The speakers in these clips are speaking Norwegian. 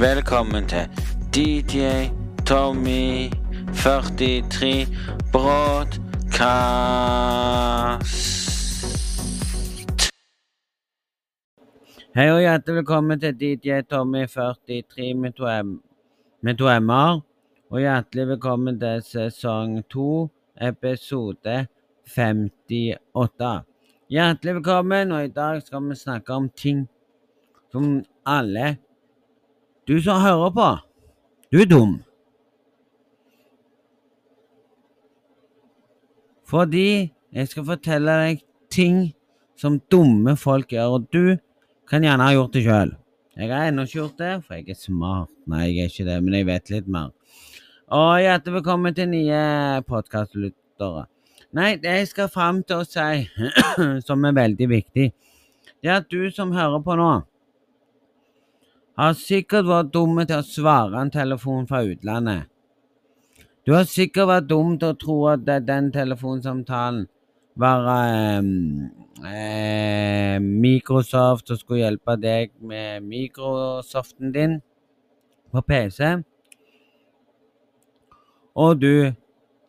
Velkommen til DJ Tommy 43 Broadcast. Hei og hjertelig velkommen til DJ Tommy 43 med to, med M-er. Og hjertelig velkommen til sesong 2, episode 58. Hjertelig velkommen, og i dag skal vi snakke om ting som alle Du som hører på, du er dum. Fordi jeg skal fortelle deg ting som dumme folk gjør, og du kan gjerne ha gjort det sjøl. Jeg har ennå ikke gjort det, for jeg er smart. Nei, jeg er ikke det, men jeg vet litt mer. Og hjertelig velkommen til nye podkastlyttere. Nei, det jeg skal fram til å si, som er veldig viktig, det er at du som hører på nå, har sikkert vært dumme til å svare en telefon fra utlandet. Du har sikkert vært dum til å tro at den telefonsamtalen var eh, eh, Microsoft og skulle hjelpe deg med Microsoften din på PC. Og du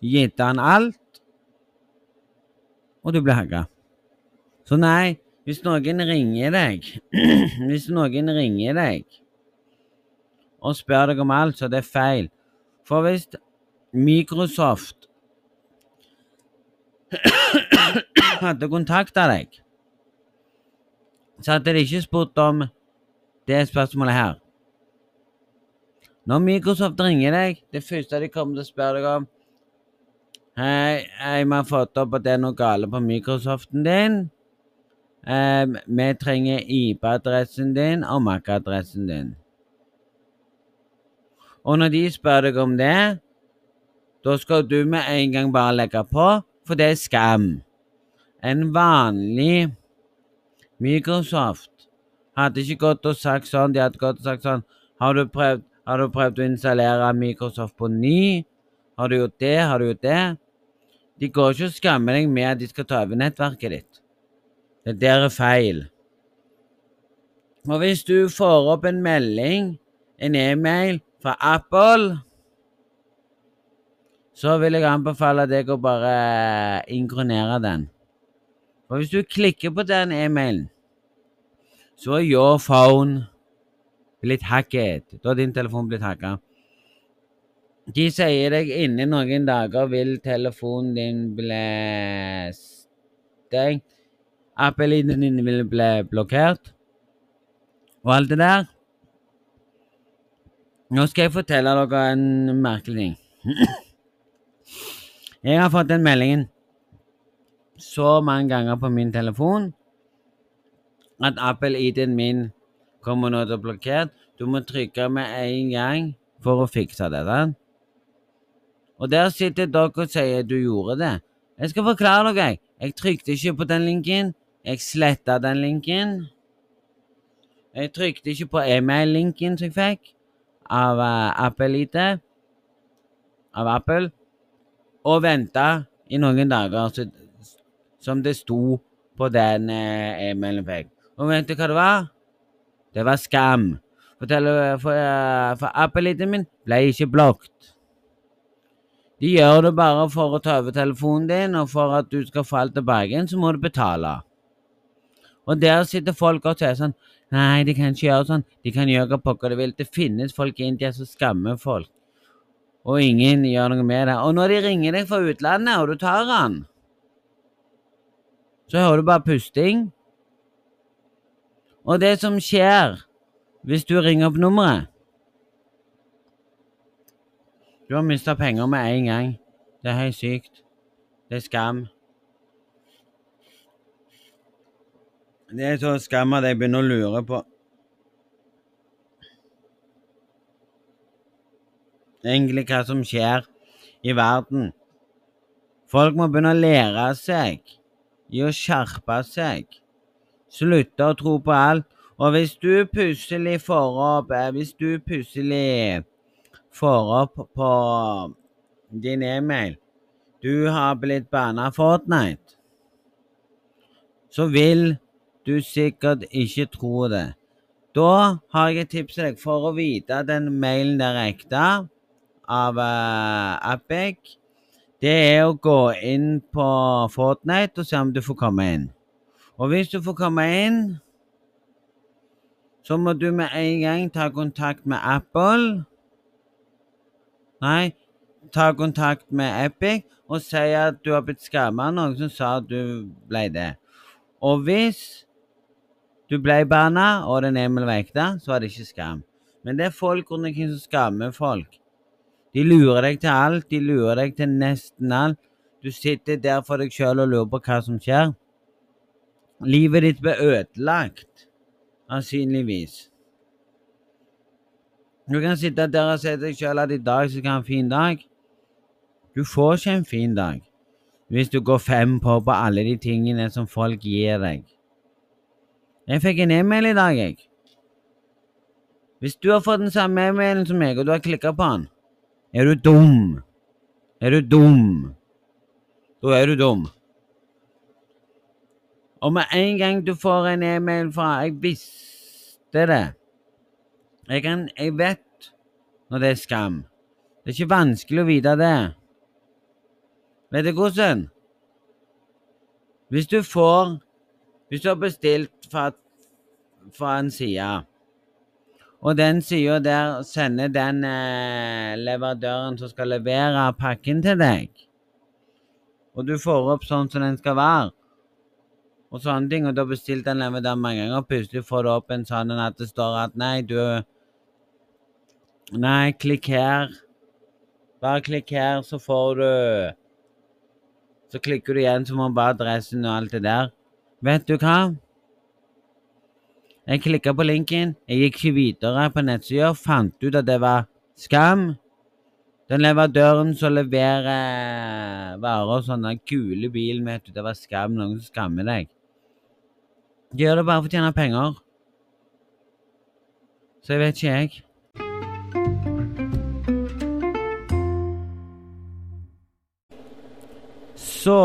gitt han alt, og du ble hagga. Så nei, hvis noen ringer deg Hvis noen ringer deg og spør deg om alt, så det er feil. For hvis Microsoft hadde kontakta deg, så hadde de ikke spurt om det spørsmålet her. Når Microsoft ringer deg, det første de kommer til å spørre deg om Hei, jeg har fått opp at det er noe gale på Microsoften din. Eh, vi trenger IP-adressen din og MAC-adressen din. Og når de spør deg om det, da skal du med en gang bare legge på, for det er skam. En vanlig Microsoft hadde ikke gått og sagt sånn. De hadde gått og sagt sånn Har du prøvd, har du prøvd å installere Microsoft på ny? Har du gjort det? Har du gjort det? De går ikke og skammer deg med at de skal ta over nettverket ditt. Det der er feil. Og hvis du får opp en melding, en e-mail, fra Apple, så vil jeg anbefale deg å bare inkronere den. Og hvis du klikker på den e-mailen, så er your phone blitt hacket. Da har din telefon blitt hacka. De sier deg innen noen dager vil telefonen din bli stengt. Apple-ID-en din vil bli blokkert. Og alt det der. Nå skal jeg fortelle dere en merkelig ting. Jeg har fått den meldingen så mange ganger på min telefon at Apple-ID-en min kommer nå til å blokkert. Du må trykke med en gang for å fikse det. Der. Og der sitter dere og sier du gjorde det. Jeg skal forklare dere. Jeg trykte ikke på den linken. Jeg sletta den linken. Jeg trykte ikke på e-mail-linken som jeg fikk av uh, Apple-ID, av Apple, og venta i noen dager, så, som det sto på den uh, e-mailen fikk. Og vet du hva det var? Det var skam. For, for, for Apple-ID-en min ble ikke blokket. De gjør det bare for å ta over telefonen din, og for at du skal få alt tilbake igjen, så må du betale. Og der sitter folk og sier sånn Nei, de kan ikke gjøre sånn. De kan gjøre hva pokker de vil. Det finnes folk i India som skammer folk. Og ingen gjør noe med det. Og når de ringer deg fra utlandet, og du tar den, så hører du bare pusting. Og det som skjer hvis du ringer opp nummeret Du har mista penger med en gang. Det er helt sykt. Det er skam. Det er så skam at jeg begynner å lure på egentlig hva som skjer i verden. Folk må begynne å lære seg i å skjerpe seg. Slutte å tro på alt. Og hvis du plutselig får opp eh, Hvis du plutselig får opp på din e-mail Du har blitt banna Fortnite. Så vil du sikkert ikke tror det. Da har jeg et tips til deg. For å vite at den mailen er ekte av uh, Apic, det er å gå inn på Fortnite og se om du får komme inn. Og hvis du får komme inn, så må du med en gang ta kontakt med Apple. Nei, ta kontakt med Epic og si at du har blitt skamma av noen som sa at du ble det. Og hvis du ble banna, og den Emil var ekte, så var det ikke skam. Men det er folk rundt omkring som skammer folk. De lurer deg til alt, de lurer deg til nesten alt. Du sitter der for deg sjøl og lurer på hva som skjer. Livet ditt ble ødelagt, sannsynligvis. Du kan sitte der og si til deg sjøl at i dag skal jeg ha en fin dag. Du får ikke en fin dag hvis du går fem på på alle de tingene som folk gir deg. Jeg fikk en e-mail i dag, jeg. Hvis du har fått den samme e-mailen som meg, og du har klikka på den, er du dum. Er du dum? Da er du dum. Og med en gang du får en e-mail fra Jeg visste det. Jeg, kan, jeg vet når det er skam. Det er ikke vanskelig å vite det. Vet du hvordan? Hvis du får Hvis du har bestilt fra, fra en side, og den sida der sender den eh, leverandøren som skal levere pakken til deg, og du får opp sånn som den skal være, og sånne ting, og du har bestilt den leverandøren mange ganger, og plutselig får du opp en sånn at det står at nei, du Nei, klikk her. Bare klikk her, så får du Så klikker du igjen, så må du bare adressen og alt det der. Vet du hva? Jeg klikka på linken, jeg gikk ikke videre på nettsida, fant ut at det var skam. Den leverandøren som leverer varer, sånne kule bil, vet du, det var skam, noen som skammer deg. De gjør det bare for å tjene penger. Så jeg vet ikke, jeg. Så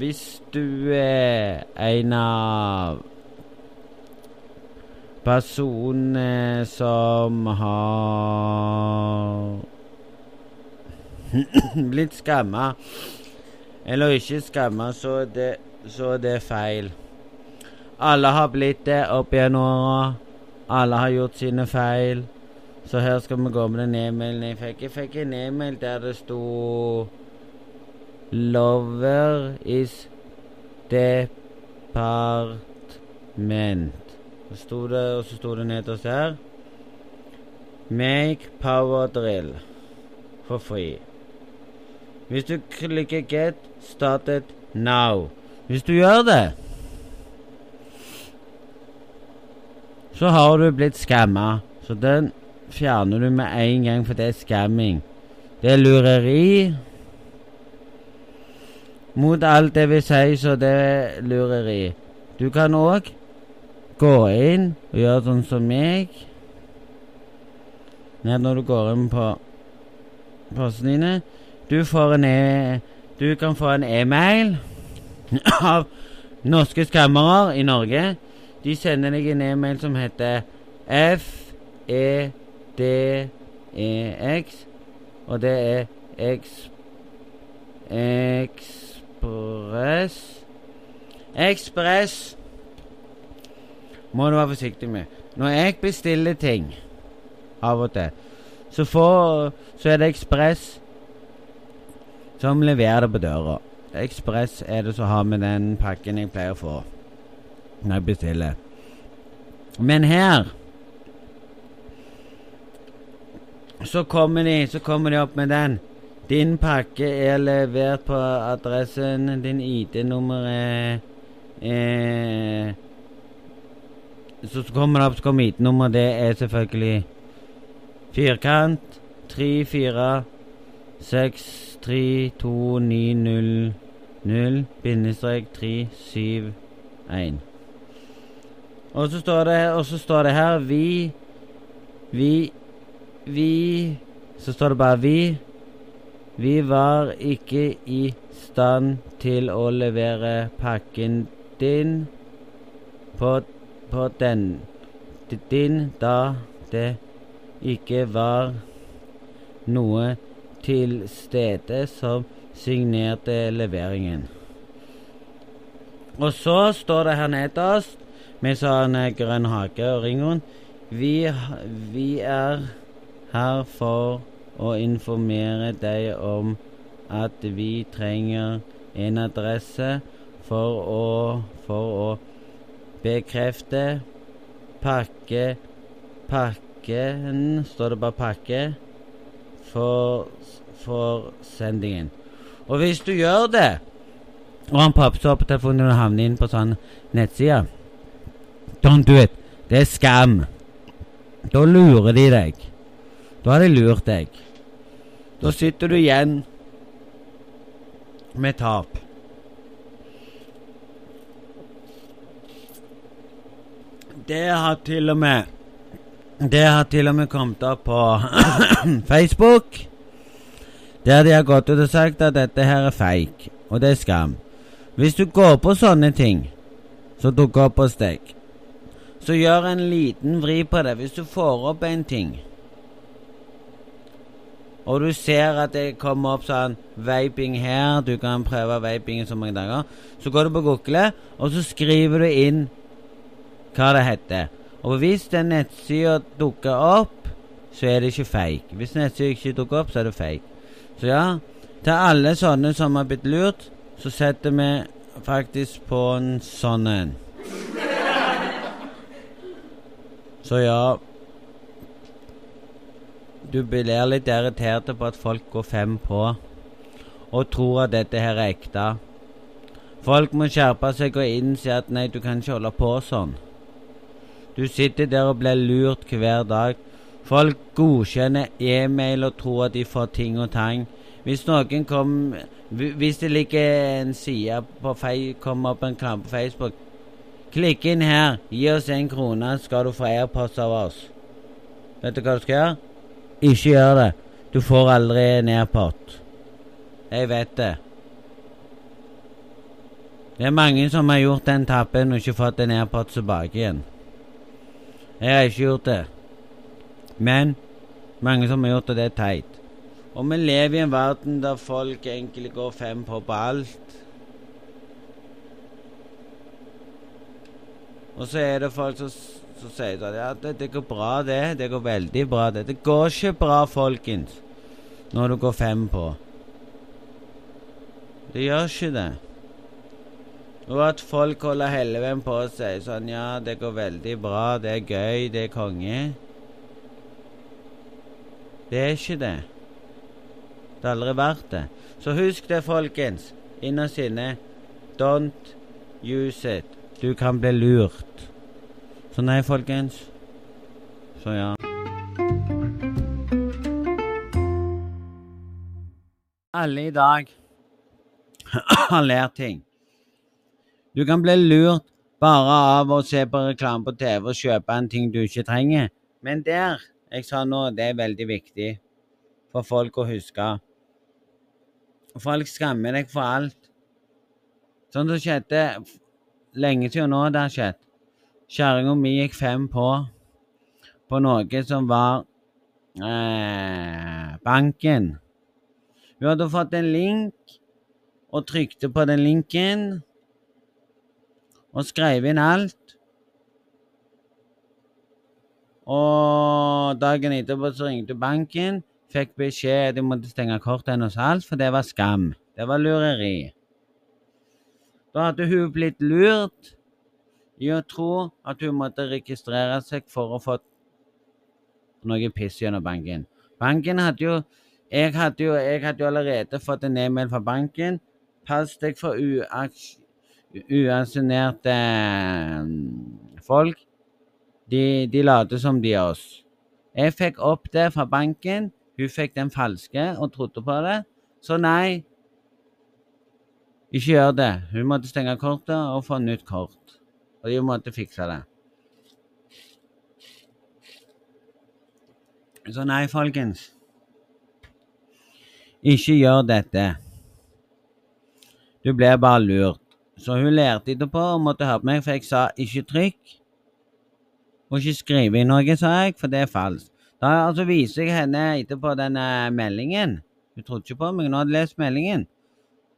hvis du er en av personene som har blitt skamma, eller ikke skamma, så, så er det feil. Alle har blitt det opp gjennom åra. Alle har gjort sine feil. Så her skal vi gå med den e-mailen jeg fikk. Jeg fikk en e-mail der det sto Lover is department. Så sto det, og så sto det nederst her Make power drill for free. Hvis du klikker 'get started now' Hvis du gjør det, så har du blitt skamma. Så den fjerner du med en gang, for det er skamming. Det er lureri. Mot alt det vi sier, så det er lureri. Du kan òg gå inn og gjøre sånn som meg. Ned når du går inn på postene dine. Du får en e Du kan få en e-mail av norske skammere i Norge. De sender deg en e-mail som heter FEDEX, og det er eks... Ekspress Ekspress må du være forsiktig med. Når jeg bestiller ting av og til, så, får, så er det Ekspress som leverer det på døra. Ekspress er det som har med den pakken jeg pleier å få når jeg bestiller. Men her så kommer de, så kommer de opp med den. Din pakke er levert på adressen. Din ID-nummer er, er Så kommer det opp ID-nummer. Det er selvfølgelig firkant 3 4 6 3 2 9 0 0 bindestrek 3 7 1. Og så står det, og så står det her Vi Vi Vi Så står det bare Vi. Vi var ikke i stand til å levere pakken din på, på den din da det ikke var noe til stede som signerte leveringen. Og så står det her nederst med sånn grønn hake og ring. Vi, vi er her for å informere deg om at vi trenger en adresse for å, for å bekrefte pakke pakken Står det bare 'pakke' for, for sendingen. Og hvis du gjør det, og han opp på telefonen og havner inn på sånn nettside Don't do it. Det er skam. Da lurer de deg. Da har de lurt deg. Da sitter du igjen med tap. Det har til og med Det har til og med kommet opp på Facebook. Der de har gått ut og sagt at dette her er fake, og det er skam. Hvis du går på sånne ting som dukker opp hos deg, så gjør en liten vri på det. Hvis du får opp en ting, og du ser at det kommer opp sånn vaping her, du kan prøve vaping så mange dager, så går du på Google, og så skriver du inn hva det heter. Og hvis den nettsida dukker opp, så er det ikke fake. Hvis nettsida ikke dukker opp, så er det fake. Så ja, til alle sånne som har blitt lurt, så setter vi faktisk på en sånn en. Så ja Du blir litt irritert på at folk går fem på og tror at dette her er ekte. Folk må skjerpe seg og innse at nei, du kan ikke holde på sånn. Du sitter der og blir lurt hver dag. Folk godkjenner e-mail og tror at de får ting og tang. Hvis noen kom Hvis det ligger en side på kommer opp en reklame på Facebook Klikk inn her. Gi oss en krone, skal du få AirPods av oss. Vet du hva du skal gjøre? Ikke gjør det. Du får aldri en AirPod. Jeg vet det. Det er mange som har gjort den tappen og ikke fått en AirPod tilbake igjen. Jeg har ikke gjort det. Men mange som har gjort det, det er teit. Og vi lever i en verden der folk egentlig går fem på på alt. Og så er det folk som, som sier at ja, det, det, går bra, det. Det går veldig bra, det. Det går ikke bra, folkens, når du går fem på. Det gjør ikke det. Og at folk holder helven på og sier sånn Ja, det går veldig bra, det er gøy, det er konge. Det er ikke det. Det har aldri vært det. Så husk det, folkens. Innerst inne. Don't use it. Du kan bli lurt. Så nei, folkens. Så ja. Alle i dag har lært ting. Du kan bli lurt bare av å se på reklame på TV og kjøpe en ting du ikke trenger. Men der, jeg sa nå, det er veldig viktig for folk å huske. Folk skammer deg for alt. Sånn som skjedde lenge siden nå det har skjedd. Kjerringa mi gikk fem på på noe som var eh, banken. Hun hadde fått en link og trykte på den linken og skrev inn alt. Og dagen etterpå så ringte banken, fikk beskjed at de måtte stenge kortet hennes alt, for det var skam. Det var lureri. Da hadde hun blitt lurt i å tro at hun måtte registrere seg for å få noe piss gjennom banken. Banken hadde jo jeg hadde jo, jeg hadde jo allerede fått en e-mail fra banken. Pass deg for uaks uaksjonerte eh, folk. De, de later som de er oss. Jeg fikk opp det fra banken. Hun fikk den falske og trodde på det. Så nei, ikke gjør det. Hun måtte stenge kortet og få nytt kort. Og de måtte fikse det. Så nei, folkens. Ikke gjør dette. Du blir bare lurt. Så hun lærte etterpå og måtte høre på meg, for jeg sa 'ikke trykk'. Og ikke skrive inn noe, sa jeg, for det er falskt. Da altså viser jeg henne etterpå denne meldingen. Hun trodde ikke på meg, hun hadde lest meldingen.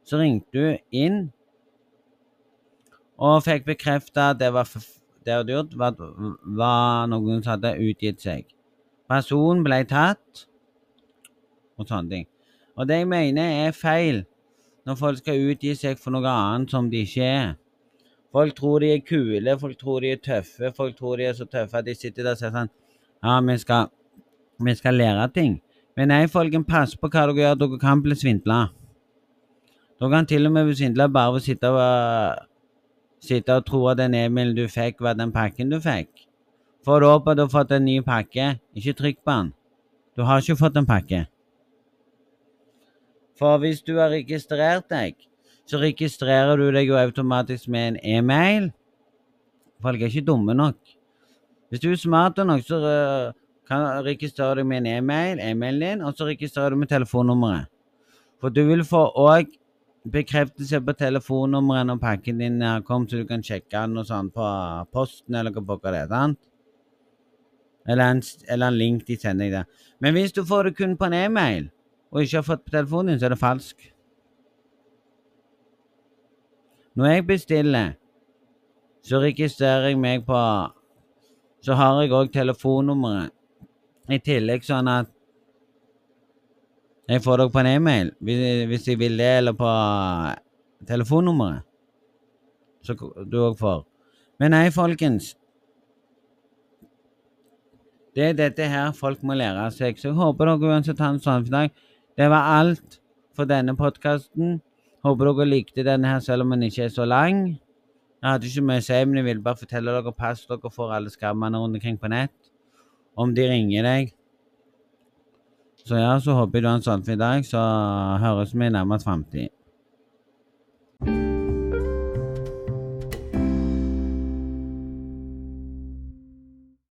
Så ringte hun inn og fikk bekrefta at det det hadde gjort, var, var noen som hadde utgitt seg. Personen ble tatt og sånne ting. Og det jeg mener er feil når folk skal utgi seg for noe annet som de ikke er. Folk tror de er kule, folk tror de er tøffe, folk tror de er så tøffe at de sitter der og sier sånn Ja, vi skal, vi skal lære ting. Men nei, folkens, pass på hva dere gjør. Dere kan bli svindla. Dere kan til og med bli svindla bare ved å sitte og, sitte og tro at den e-mailen du fikk, var den pakken du fikk. For å håpe at du har fått en ny pakke, ikke trykk på den. Du har ikke fått en pakke. For hvis du har registrert deg, så registrerer du deg jo automatisk med en e-mail. Folk er ikke dumme nok. Hvis du er smart nok, så øh, kan registrerer du med en e-mail, e-mailen din, og så registrerer du med telefonnummeret. For du vil få òg bekreftelse på telefonnummeret når pakken din er kommet, så du kan sjekke den og sånn på posten eller hva det er. sant? Eller en, eller en link de sender deg. Men hvis du får det kun på en e-mail, og ikke har fått på telefonen din, så er det falsk. Når jeg bestiller, så registrerer jeg meg på Så har jeg òg telefonnummeret. I tillegg sånn at jeg får dere på en e-mail hvis, jeg vil det, eller på telefonnummeret. Så du òg får. Men nei, folkens. Det er dette her folk må lære seg. Så jeg håper dere uansett har en sånn dag. Det var alt for denne podkasten. Håper dere likte denne her, selv om den ikke er så lang. Jeg hadde ikke mye å si, men jeg ville bare fortelle dere pass dere for alle skammene rundt omkring på nett. Om de ringer deg. Så ja, så håper jeg du har en sånn fin dag, så høres vi i nærmest framtid.